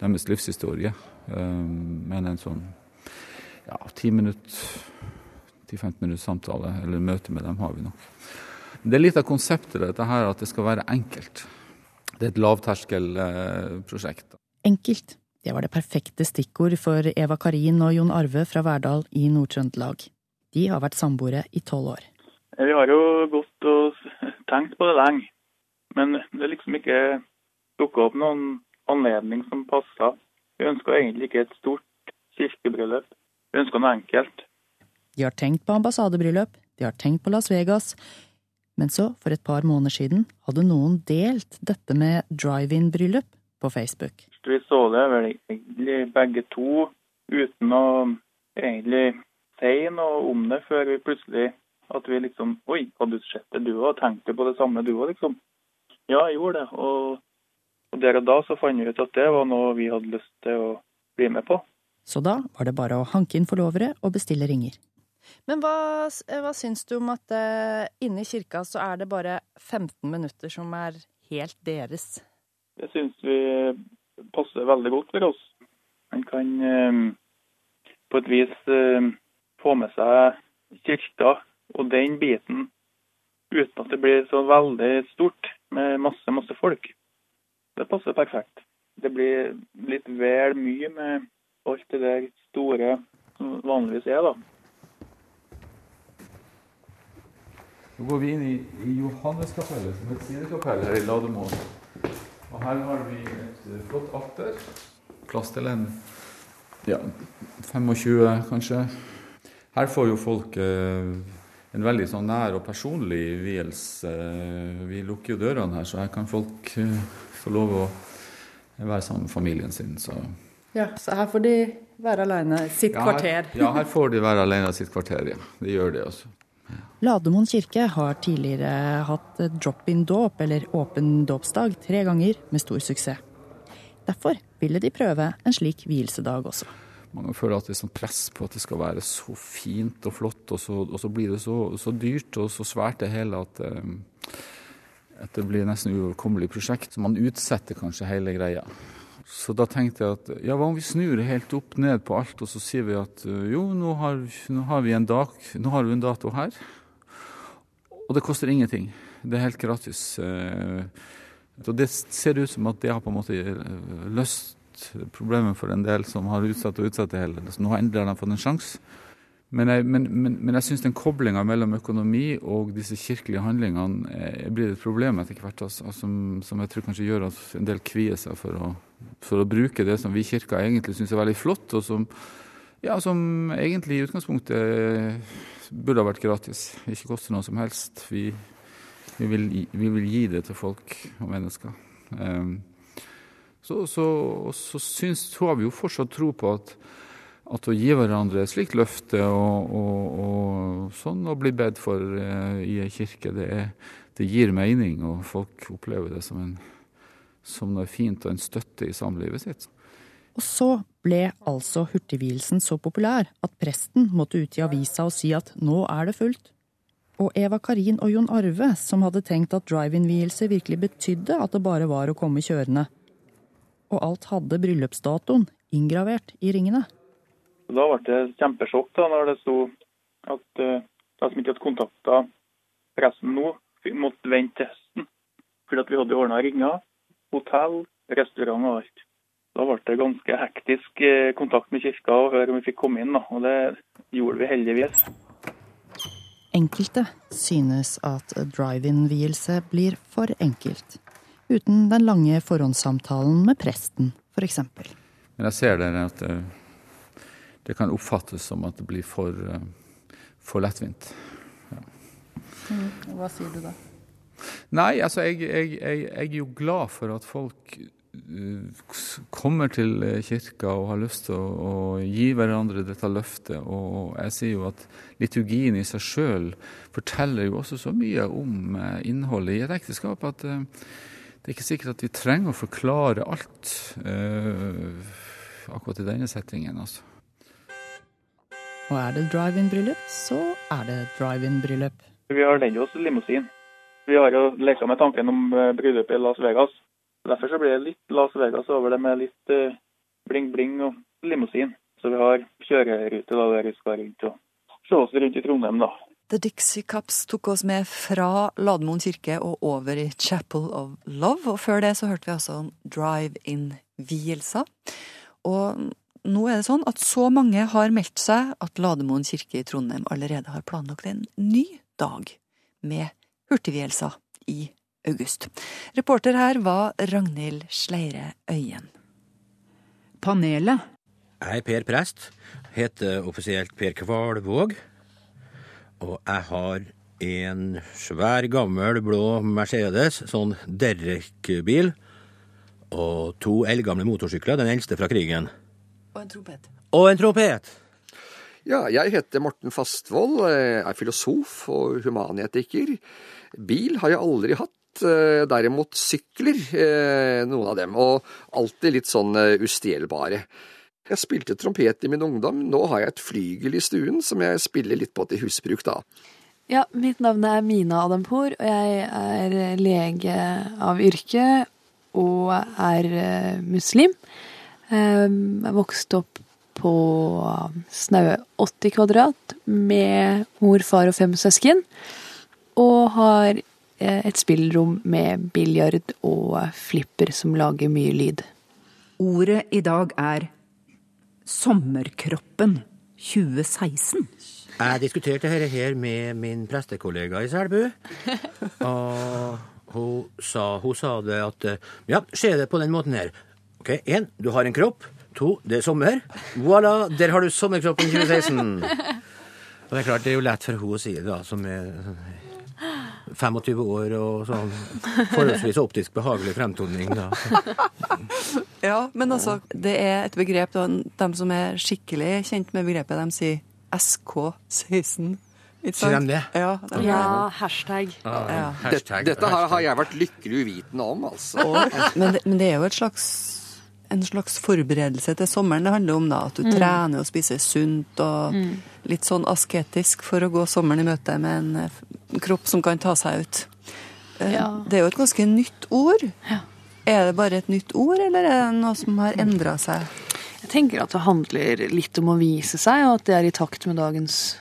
[SPEAKER 27] deres livshistorie. Men en sånn ja, 10 minutter, 10-15 minutter samtale eller møte med dem har vi nok. Det er litt av konseptet dette her, at det skal være enkelt. Det er et lavterskelprosjekt.
[SPEAKER 11] Enkelt. Det var det perfekte stikkord for Eva Karin og Jon Arve fra Verdal i Nord-Trøndelag. De har vært samboere i tolv år.
[SPEAKER 28] Vi har jo gått og tenkt på det lenge, men det er liksom ikke dukka opp noen anledning som passa. Vi ønska egentlig ikke et stort kirkebryllup. Vi ønska noe enkelt.
[SPEAKER 11] De har tenkt på ambassadebryllup, de har tenkt på Las Vegas, men så, for et par måneder siden, hadde noen delt dette med drive-in-bryllup på Facebook.
[SPEAKER 28] Vi så det vel egentlig begge to uten å egentlig si noe om det, før vi plutselig at vi liksom Oi, hadde du sett det du òg? Tenkte på det samme du òg, liksom? Ja, jeg gjorde det. Og, og der og da så fant vi ut at det var noe vi hadde lyst til å bli med på.
[SPEAKER 11] Så da var det bare å hanke inn forlovere og bestille ringer. Men hva, hva syns du om at uh, inne i kirka så er det bare 15 minutter som er helt deres?
[SPEAKER 28] Det syns vi passer veldig godt for oss. Man kan uh, på et vis uh, få med seg kirka og den biten uten at det blir så veldig stort med masse, masse folk. Det passer perfekt. Det blir litt vel mye med alt det der store som vanligvis er, da.
[SPEAKER 27] Nå går vi inn i, i Johanneskapellet, som er et sidekapell her i Lademoen. Og her har vi flott alter. Plass til en ja, 25, kanskje. Her får jo folk eh, en veldig sånn nær og personlig vielse. Vi lukker jo dørene her, så her kan folk eh, få lov å være sammen med familien sin. Så.
[SPEAKER 11] Ja, så her får de være alene sitt
[SPEAKER 27] ja,
[SPEAKER 11] kvarter.
[SPEAKER 27] Ja, her får de være alene sitt kvarter, ja. De gjør det også.
[SPEAKER 11] Lademoen kirke har tidligere hatt drop-in-dåp, eller åpen dåpsdag, tre ganger med stor suksess. Derfor ville de prøve en slik vielsedag også.
[SPEAKER 27] Mange føler at det er sånn press på at det skal være så fint og flott, og så, og så blir det så, så, dyrt og så svært det hele at, at det blir nesten uoverkommelig prosjekt. Så man utsetter kanskje hele greia. Så da tenkte jeg at ja, hva om vi snur helt opp ned på alt, og så sier vi at jo, nå har, nå har vi en dag, nå har vi en dato her. Og det koster ingenting. Det er helt gratis. Og det ser ut som at det har på en måte løst problemet for en del som har utsatt og utsatt det hele. Så nå har endelig de fått en sjanse. Men jeg, men, men, men jeg syns den koblinga mellom økonomi og disse kirkelige handlingene er, blir et problem etter hvert, altså, som, som, jeg tror kanskje gjør at en del kvier seg for å, for å bruke det som vi i kirka egentlig syns er veldig flott, og som, ja, som egentlig i utgangspunktet burde ha vært gratis. Ikke koste noe som helst. Vi, vi, vil, vi vil, gi det til folk og mennesker. Um, så, så, så, syns, har vi jo fortsatt tro på at at å gi hverandre et slikt løfte og, og, og sånn å bli bedt for eh, i ei kirke, det, er, det, gir mening, og folk opplever det som, en, som noe fint og en støtte i samlivet sitt.
[SPEAKER 11] Og så ble altså hurtigvielsen så populær at presten måtte ut i avisa og si at nå er det fullt. Og Eva Karin og Jon Arve, som hadde tenkt at drive-in-vielse virkelig betydde at det bare var å komme kjørende, Og alt hadde bryllupsdatoen inngravert i ringene.
[SPEAKER 28] Da ble det kjempesjokk da når det sto at uh, de som ikke hadde kontakta pressen nå, måtte vente til høsten. Fordi at vi hadde ordna ringer, hotell, restaurant og alt. Da ble det ganske hektisk eh, kontakt med kirka og høre om vi fikk komme inn. Da. Og det gjorde vi heldigvis.
[SPEAKER 11] Enkelte synes at drive-in-vielse blir for enkelt. Uten den lange forhåndssamtalen med presten, f.eks.
[SPEAKER 27] Men jeg ser det at det, det, kan oppfattes som at det blir for, eh, for lettvint. Ja.
[SPEAKER 26] Mm, hva sier du da?
[SPEAKER 27] Nei, altså jeg, jeg, jeg, jeg er jo glad for at folk kommer til kirka og har lyst til å, å, gi hverandre dette løftet. Og jeg sier jo at liturgien i seg sjøl forteller jo også så mye om eh, innholdet i et ekteskap at uh, det er ikke sikkert at vi trenger å forklare alt uh, akkurat i denne settingen, altså.
[SPEAKER 11] Og er det drive-in-bryllup, så er det drive-in-bryllup.
[SPEAKER 28] Vi har leid oss limousin. Vi har jo leka med tanken om bryllupet i Las Vegas. Derfor så blir det litt Las Vegas over det med litt bling-bling uh, og limousin. Så vi har kjørerute der vi skal rundt og se oss rundt i Trondheim, da.
[SPEAKER 2] The Dixie Cups tok oss med fra Lademoen kirke og over i Chapel of Love. Og før det så hørte vi altså om drive-in-vielser. Og nå er det sånn at så mange har meldt seg at Lademoen kirke i Trondheim allerede har planlagt en ny dag med hurtigvielser i august. Reporter her var Ragnhild Sleire Øyen.
[SPEAKER 29] Panelet.
[SPEAKER 30] Jeg er Per Prest, heter offisielt Per Kvalvåg. Og jeg har en svær, gammel, blå Mercedes, sånn Derrick-bil. Og to eldgamle motorsykler, den eldste fra krigen.
[SPEAKER 2] Og en trompet.
[SPEAKER 30] Og en trompet!
[SPEAKER 31] Ja, jeg heter Morten Fastvold, er filosof og humanetiker. Bil har jeg aldri hatt. Eh, derimot sykler, eh, noen av dem, og alltid litt sånn eh, ustjelbare. Jeg spilte trompet i min ungdom, nå har jeg et flygel i stuen som jeg spiller litt på til husbruk, da.
[SPEAKER 32] Ja, mitt navn er Mina Adampour, og jeg er lege av yrke og er muslim. Jeg vokste opp på snaue 80 kvadrat med mor, far og fem søsken. Og har et spillrom med biljard og flipper som lager mye lyd.
[SPEAKER 29] Ordet i dag er Sommerkroppen 2016.
[SPEAKER 30] Jeg diskuterte dette her med min prestekollega i Selbu. Og hun sa, hun sa det at Ja, se det på den måten her. Ok, Én, du har en kropp. To, det er sommer. Voilà, der har du sommerkroppen 2016. Og det er klart, det er jo lett for hun å si det, da, som er 25 år og sånn forholdsvis optisk behagelig fremtoning. Da.
[SPEAKER 2] ja, men altså, det er et begrep da, De som er skikkelig kjent med begrepet, de sier SK16.
[SPEAKER 30] Sier de det?
[SPEAKER 2] Ja,
[SPEAKER 32] de ja hashtag.
[SPEAKER 31] Ah, ja. hashtag. Dette, dette har, jeg vært lykkelig uvitende om, altså.
[SPEAKER 2] men, det, men det er jo et slags en slags forberedelse til sommeren det handler om. da, At du mm. trener og spiser sunt og mm. litt sånn asketisk for å gå sommeren i møte med en eh, kropp som kan ta seg ut. Eh, ja. Det er jo et ganske nytt ord. Ja. Er det bare et nytt ord, eller er det noe som har endra seg?
[SPEAKER 32] Jeg tenker at det handler litt om å vise seg, og at det er i takt med dagens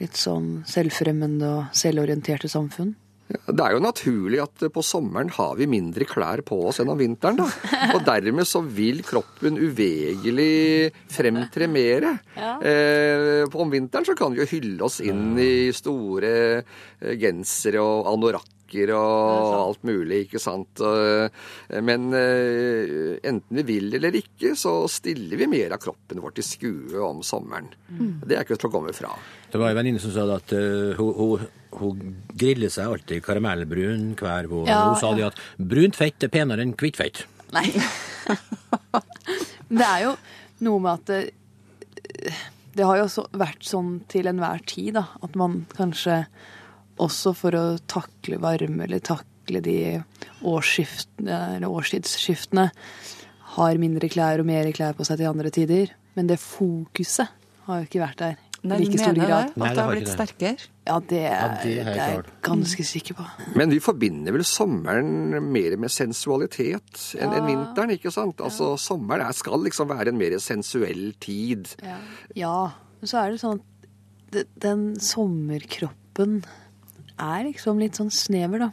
[SPEAKER 32] litt sånn selvfremmende og selvorienterte samfunn.
[SPEAKER 31] Det er jo naturlig at på sommeren har vi mindre klær på oss enn om vinteren. da. Og dermed så vil kroppen uvegelig fremtre mer. Ja. Eh, om vinteren så kan vi jo hylle oss inn i store eh, gensere og anorakker og alt mulig, ikke sant. Men eh, enten vi vil eller ikke, så stiller vi mer av kroppen vår til skue om sommeren. Mm. Det er ikke til å komme fra.
[SPEAKER 30] Det var en venninne som sa at uh, hun, hun, hun, griller seg alltid karamellbrun hver vår. Ja, hun sa ja. at brunt fett er penere enn hvitt fett.
[SPEAKER 32] Nei. det er jo noe med at det, det har jo også vært sånn til enhver tid, da. At man kanskje også for å takle varme eller takle de årstidsskiftene har mindre klær og mer klær på seg til andre tider. Men det fokuset har jo ikke vært der.
[SPEAKER 2] Nei,
[SPEAKER 32] like
[SPEAKER 2] du
[SPEAKER 32] stor
[SPEAKER 2] mener
[SPEAKER 32] grad.
[SPEAKER 2] det? At det har blitt sterkere?
[SPEAKER 32] Ja, det,
[SPEAKER 31] Ja, det er
[SPEAKER 32] det er jeg ganske sikker på.
[SPEAKER 31] Men vi forbinder vel sommeren mer med sensualitet enn enn vinteren, ikke sant? Altså, Sommeren er, skal liksom være en mer sensuell tid.
[SPEAKER 32] Ja, men så er det sånn at den sommerkroppen er liksom litt sånn snever, da.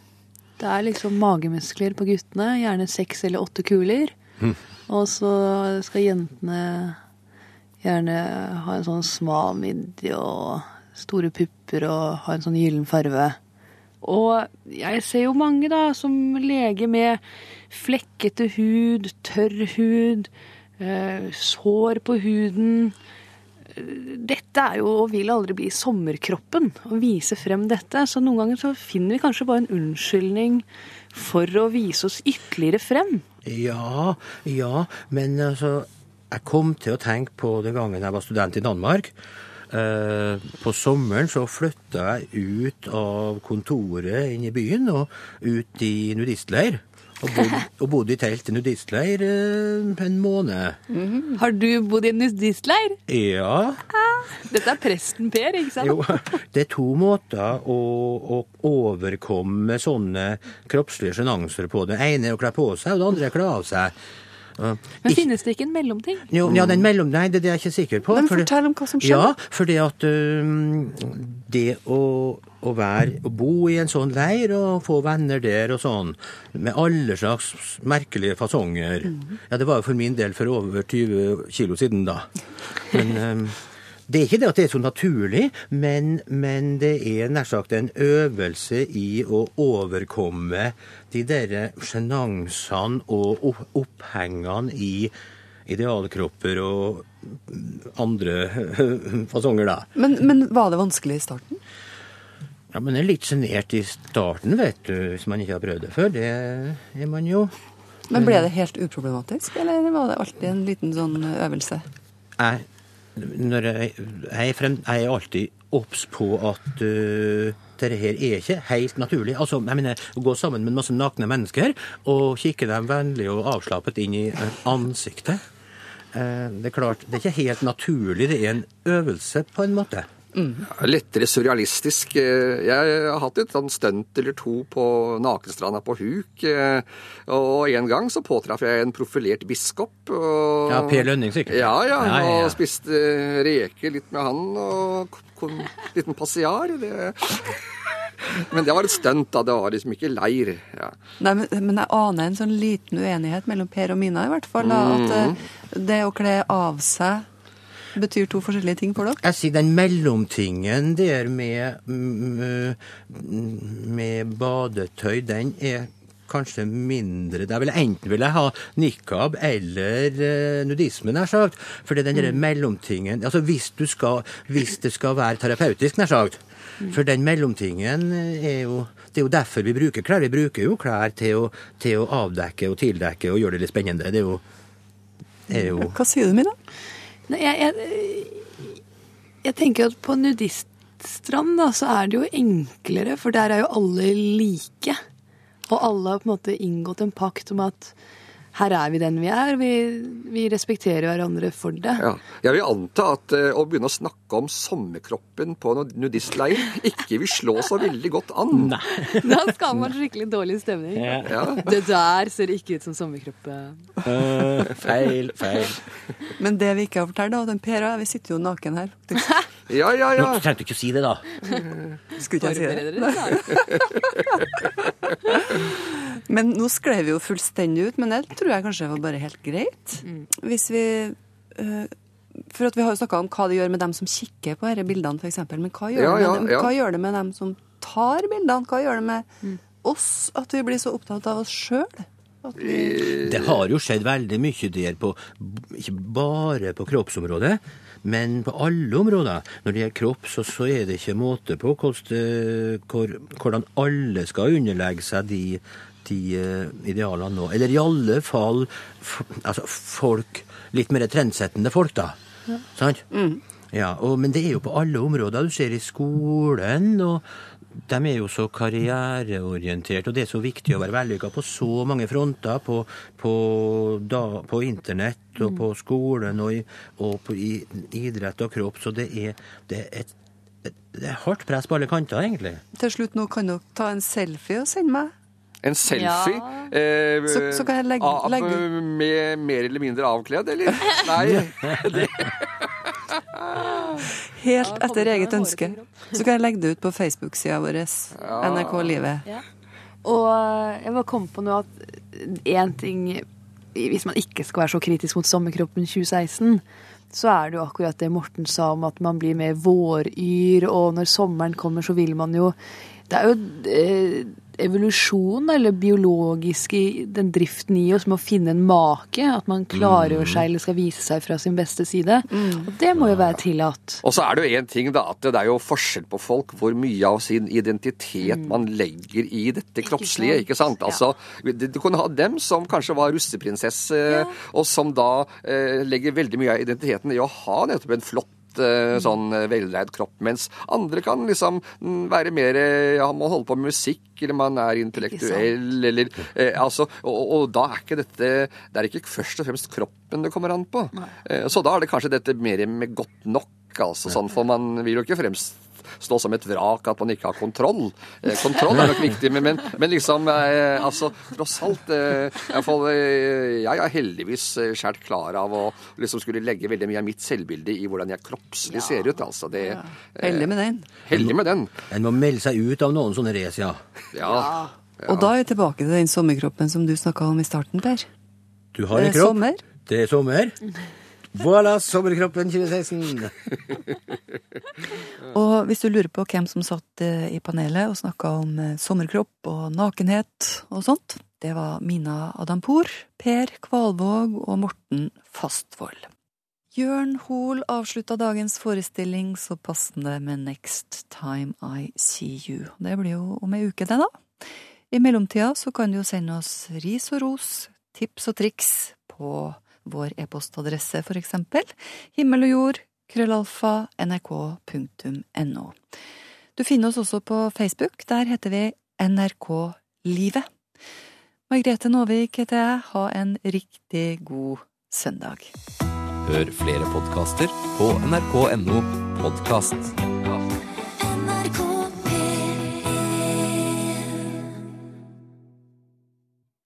[SPEAKER 32] Det er liksom magemuskler på guttene, gjerne seks eller åtte kuler.
[SPEAKER 31] Mm.
[SPEAKER 32] Og så skal jentene gjerne ha en sånn smal midje og store pupper og ha en sånn gyllen farve. Og jeg ser jo mange da som leger med flekkete hud, tørr hud, eh, sår på huden. Dette er jo og vil aldri bli sommerkroppen, å vise frem dette. Så noen ganger så finner vi kanskje bare en unnskyldning for å vise oss ytterligere frem.
[SPEAKER 30] Ja, ja, men altså Jeg kom til å tenke på den gangen jeg var student i Danmark. Eh, på sommeren så flytta jeg ut av kontoret inn i byen og ut i nudistleir. Og bodde, og bodde i telt i nudistleir eh, en måned.
[SPEAKER 32] Har du bodd i nudistleir?
[SPEAKER 30] Ja.
[SPEAKER 32] Dette er presten Per, ikke sant?
[SPEAKER 30] Jo, det er to måter å, å overkomme sånne kroppslige sjenanser på. Det ene er å kle på seg, og det andre er å kle av seg.
[SPEAKER 32] Men finnes det ikke en mellomting?
[SPEAKER 30] Jo, ja, den mellom... Nei, det, det er jeg ikke sikker på.
[SPEAKER 32] Men
[SPEAKER 30] fordi-
[SPEAKER 32] fortell om hva som skjer.
[SPEAKER 30] Ja, fordi at uh, det å, å være Å bo i en sånn leir og få venner der og sånn, med alle slags merkelige fasonger Ja, det var jo for min del for over 20 kilo siden, da. Men øhm, det er ikke det at det er så naturlig, men, men det er nær sagt en øvelse i å overkomme de der sjenansene og opphengene i idealkropper og andre fasonger, da.
[SPEAKER 2] Men, men var det vanskelig i starten?
[SPEAKER 30] Ja, men det er litt sjenert i starten, vet du, hvis man ikke har prøvd det før. Det er man jo.
[SPEAKER 2] Men ble det helt uproblematisk, eller var det alltid en liten sånn øvelse?
[SPEAKER 30] Jeg, når jeg, jeg, frem, jeg er alltid obs på at uh, dette her er ikke helt naturlig. Altså, jeg mener, Å gå sammen med masse nakne mennesker og kikke dem vennlig og avslappet inn i eh, ansiktet uh, Det er klart, det er ikke helt naturlig. Det er en øvelse, på en måte.
[SPEAKER 31] Lettere surrealistisk. Eh, Jeg har hatt et stunt eller to på Nakenstranda på huk. eh, Og en gang så påtraff jeg en profilert biskop. Og...
[SPEAKER 30] Ja, Per Lønning, sikkert.
[SPEAKER 31] Ja, ja.
[SPEAKER 30] Ja, ja, ja.
[SPEAKER 31] Og spiste reker litt med han, og kom en liten passiar. Det... Men det var et stunt, da. Det var liksom ikke leir. Ja.
[SPEAKER 2] Nei, men, men jeg aner en sånn liten uenighet mellom Per og Mina, i hvert fall. Da, at mm. det å kle av seg betyr to forskjellige ting for dere.
[SPEAKER 30] Jeg sier den mellomtingen der med, mm, med badetøy, den er kanskje mindre Der vil enten vil jeg ha nikab eller eh, nudisme, nær sagt. For det er den mm. mellomtingen Altså hvis du skal Hvis det skal være terapeutisk, nær sagt. For den mellomtingen er jo Det er jo derfor vi bruker klær. Vi bruker jo klær til å, til å avdekke og tildekke og gjøre det litt spennende. Det er jo, er jo
[SPEAKER 2] Hva sier du, Mina?
[SPEAKER 32] Nei, jeg, jeg, jeg tenker at på nudiststrand da, så er det jo enklere, for der er jo alle like. Og alle har på en måte inngått en pakt om at her er vi den vi er. Vi, vi respekterer hverandre for det.
[SPEAKER 31] Ja. Jeg vil anta at uh, å begynne å snakke om sommerkroppen på en nudistleir ikke vil slå så veldig godt an.
[SPEAKER 32] Da skal man skikkelig dårlig stemning.
[SPEAKER 31] Ja.
[SPEAKER 32] Det der ser ikke ut som sommerkropp.
[SPEAKER 30] Uh, feil, feil.
[SPEAKER 2] Men det vi ikke har fortalt, da, den Per og jeg, vi sitter jo naken her. faktisk.
[SPEAKER 31] Ja, ja,
[SPEAKER 30] Nå trengte du ikke å si det, da.
[SPEAKER 2] Skulle ikke jeg si det? Men nå sklei vi jo fullstendig ut, men det tror jeg kanskje var bare helt greit. Hvis vi eh, For at vi har jo snakka om hva det gjør med dem som kikker på disse bildene, f.eks. Men hva gjør,
[SPEAKER 31] Ja,
[SPEAKER 2] det med
[SPEAKER 31] ja,
[SPEAKER 2] dem, hva gjør det med dem som tar bildene? Hva gjør det med oss at vi blir så opptatt av oss sjøl?
[SPEAKER 30] Det har jo skjedd veldig mye der på Ikke bare på kroppsområdet, men på alle områder. Når det gjelder kropp, så, så er det ikke måte på hvordan, alle skal underlegge seg de, de eh, idealene nå. Eller i alle fall altså folk Litt mer trendsettende folk, da. Sant? Ja, og, Men det er jo på alle områder. Du ser i skolen og de er jo så karriereorientert, og det er så viktig å være vellykka på så mange fronter. På, på, da, på internett og på skolen og, i, og på i, idrett og kropp. Så det er, det er et det er hardt press på alle kanter, egentlig.
[SPEAKER 2] Til slutt nå kan dere ta en selfie og sende meg.
[SPEAKER 31] En selfie?
[SPEAKER 2] Ja.
[SPEAKER 31] Eh,
[SPEAKER 2] Så- så kan jeg legge-
[SPEAKER 31] av-
[SPEAKER 2] legge-
[SPEAKER 31] Med mer eller mindre avkledd, eller? Nei. Det,
[SPEAKER 2] Helt etter eget ønske. Så kan jeg legge det ut på Facebook-sida vår. NRK Livet.
[SPEAKER 32] Og eh, jeg bare kom på nå at én ting Hvis man ikke skal være så kritisk mot sommerkroppen 2016, så er det jo akkurat det Morten sa om at man blir mer våryr, og når sommeren kommer, så vil man jo Det er jo eh, evolusjon, eller biologisk i den driften i oss med å finne en make. At man klargjør seg eller skal vise seg fra sin beste side. Og det må jo være tillatt.
[SPEAKER 31] Og så er det jo én ting, da, at det er jo forskjell på folk hvor mye av sin identitet man legger i dette kroppslige. ikke sant? Altså, du, du kunne ha dem som kanskje var russeprinsesse, og som da eh, legger veldig mye av identiteten i å ha nettopp en flott sånn eh, veldreid kropp, mens andre kan liksom mm, være mer eh, Ja, man holder på med musikk, eller man er intellektuell, eller eh, altså og, og da er ikke dette Det er ikke først og fremst kroppen det kommer an på. Eh, så da er det kanskje dette mer med godt nok, altså sånn, for man vil jo ikke fremstå som et vrak, at man ikke har kontroll. Eh, kontroll er nok viktig, men, men, men liksom eh, altså, tross alt eh, i hvert eh, Jeg er heldigvis eh, skjært klar av å liksom skulle legge veldig mye av mitt selvbilde i hvordan jeg kroppslig ser ut. altså. Det, Ja.
[SPEAKER 2] Heldig med den.
[SPEAKER 31] Heldig med den.
[SPEAKER 30] En må melde seg ut av noen sånne race, ja.
[SPEAKER 31] Ja.
[SPEAKER 2] Og da er vi tilbake til den sommerkroppen som du snakka om i starten, Per.
[SPEAKER 30] Du har en kropp.
[SPEAKER 2] sommer.
[SPEAKER 30] Det er sommer. Voilà, sommerkroppen 2016.
[SPEAKER 2] Og hvis du lurer på hvem som satt eh, i panelet og snakka om eh, sommerkropp og nakenhet og sånt, det var Mina Adampour, Per Kvalvåg og Morten Fastvold. Jørn Hoel avslutta dagens forestilling så passende med Next Time I See You. Det blir jo om ei uke, det, da. I mellomtida så kan du jo sende oss ris og ros, tips og triks på vår e-postadresse, for eksempel. Himmel og jord, krøllalfa, nrk.no. Du finner oss også på Facebook. Der heter vi NRK Livet. Margrethe Nåvik heter jeg. Ha en riktig god søndag.
[SPEAKER 4] Hør flere podkaster på nrk.no podkast.